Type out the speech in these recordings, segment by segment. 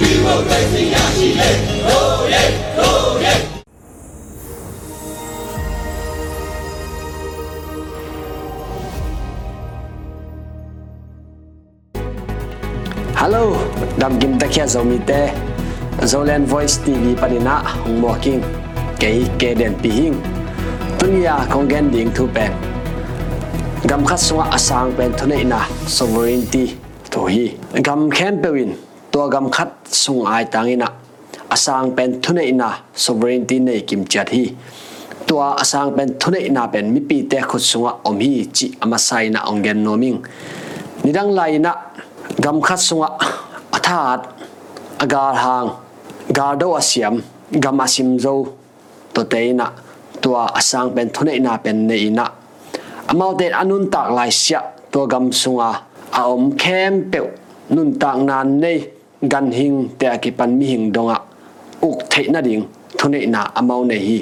ဒီမိုကရေစီရရှိလေဟိုးရဲဟိုးရဲ Hello, dam kim takia zomite. Zolan Voice TV panina hong mo king. Kay ke den pihing. Tunya kong gen ding thu pen. Gam khat sunga asang pen thune ina sovereignty to hi. Gam khen pewin ตัวกำคัดสุงไอตังอินะอาสังเป็นทุนอินะ sovereignty ในกิมจัดฮีตัวอาสังเป็นทุนอินะเป็นมิปีเตะขุดสุงอมฮีจิอามาไซนะองเกนโนมิงนิดังไลนะกำคัดสุงอาธาดอากาหางกาโดอาเซียมกำมาซิมโจตัวเตนะตัวอาสังเป็นทุนอินะเป็นในอินะอามาเดอนุนตักไลเสียตัวกำสุงอาอมเข้มเปียนุนตักนานเน กันหิงแต่กิปันมีหิงดงะอุกเทนัดิงทุนนาอมาในฮี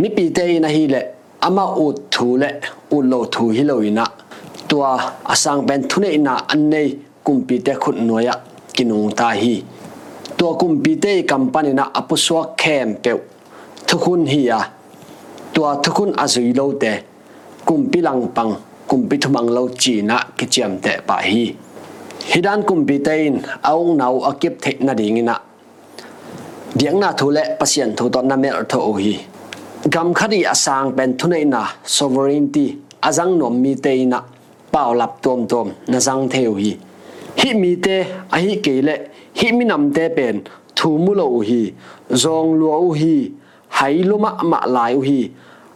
มิปีเตยนะฮีแหละอมาอุดถูแหละอุดโลถูฮิโลวินะตัวอสังเป็นทุนนาอันเนยกุมปีเตขุนนวยะกินุงตาฮีตัวกุมปีเตกัมปันนะอปุสวะแคมเปวทุกุนฮียะตัวทุกุนอาศัยโลเตกุมปีลังปังกุมปีทุบังโลจีนะกิเจมแต่ปะฮี hidan in aung nau akip the na dingina. Diang na thule pasien thu to na mel tho hi. Gam khari asang pen thunei na, sovereignty, azang nom mi te na pau lap tom tom na zang theo hi. Hi mi te, a hi keile hi mi nam te pen, thu mu lo hi, zong lu u hi, hai lu ma ma lai hi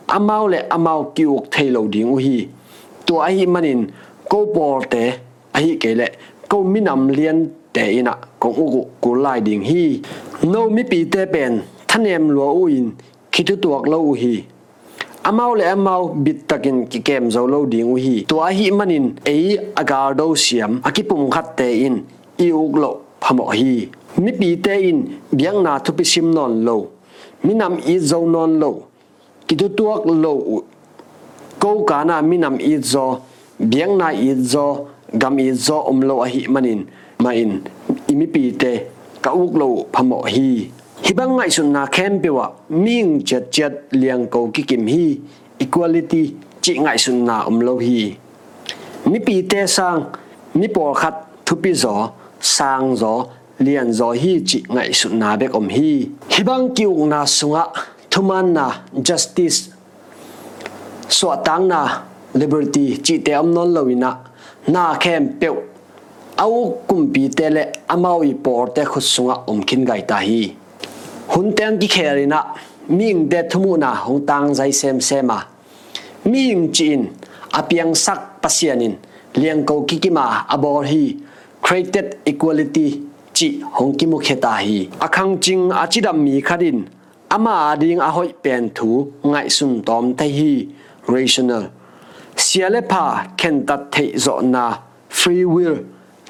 amau le amau kiuk thei lo ding u hi. To a hi manin, ko por te, a hi ke mi nằm liền te ina ko u ku lai ding hi. No mi pi te pen thanem lu u in khitu tuak lo lâu hi. Amau le amau bit takin ki kem zo lo ding u hi. To a hi manin ei agar do siam akipum khat te in i uk lo phamo hi. Mi pi te in, biang na thu pi sim non lo mi nam i zo non lo ki tu tuak lo u. Ko ka na mi nam i zo biang na i zo gam i zo om lo a hi manin, ma in imi pi te, ka uk lo phamo hi. Hibang ngai sun na khem pewa ming chet chet liang ko ki kim hi, equality chi ngai sun na om lo hi. Mi pi te sang, mi por khat thu pi zo, sang zo, lian zo hi chi ngai sun na bek om hi. Hibang ki uk na sunga thuman na justice, so tang na liberty chi te am non นาแคมเปียวเอากุมปีเตเลอามาวีปอร์เตขุสุงะอมคินไกตาฮีหุนเตงกิเคลินะมิงเดทมูนาหงตังไซเซมเซมามิงจินอเปียงสักปะเซียนินเลียงโกกิกิมาอบอฮี created equality chi hong ki mukhe ta hi akhang ching achidam mi khadin ama ading a hoi pen thu ngai sum tom ta hi rational tat thei zo na free will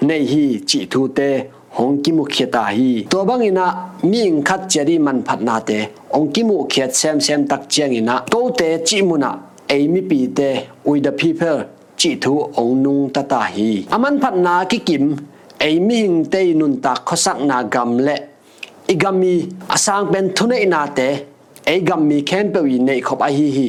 nei hi chi thu te hong ki mu kheta hi to bangina ming khat cheri man phat na te ong ki mu khet sem sem tak chiang ina to te chi muna ei mi pi te with the people chi thu ong nung ta ta hi aman phat na ki kim ei mi hing te nun ta khosak na gam le igami asang pen thune ina te ei gam mi khem pe wi nei khop a hi hi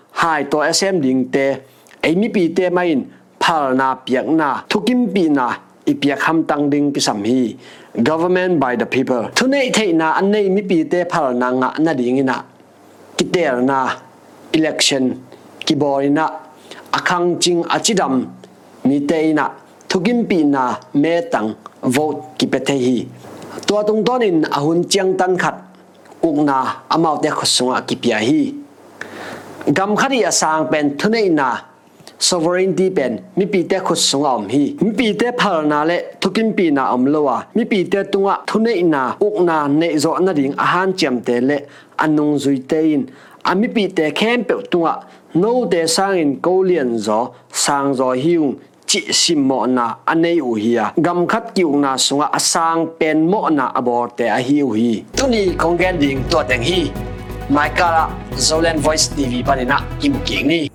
หายตัวเอสเอ็มดิงเตไอมีปีเตไม่นพาลนาเปียกนาทุกิมปีนาอีเปียกคำตังดิงพิสัมฮี government by the people ทุนไอเทนาอันนี้มีปีเตพาลนางะนาดิงินะกิเตอนา election กิบอรินะอคังจิงอจิดัมมีเตนะทุกิมปีนาเมตัง vote กิเปเทฮีตัวตรงต้นอินอหุนเจียงตันขัดอุกนาอมาวเตขสุงะกิเปียฮี กำคดีอสางเป็นทุนนา sovereignty เป็นมีปีแต่ขุดสงอมฮีมีปีแต่พารนาและทุกินปีนาอมลวะมีปีแต่ตุงะทุนนาอุกนาเนจอนดิ่งอาหารเจียมเตและอันนงซุยเตอินอามีปีแต่แค้มเปตุงะโนเตสร้างอินเกาเลียนจอสร้างจอฮิวจิสิมอนาอันในอุฮียกำคัดกิวนาสงะอสางเป็นมอนาอบอร์แต่อฮิวฮีตุนีของแกนดิ่งตัวแต่งฮี 买家啦，收靓 voice TV 帮你拿，劲不劲呢？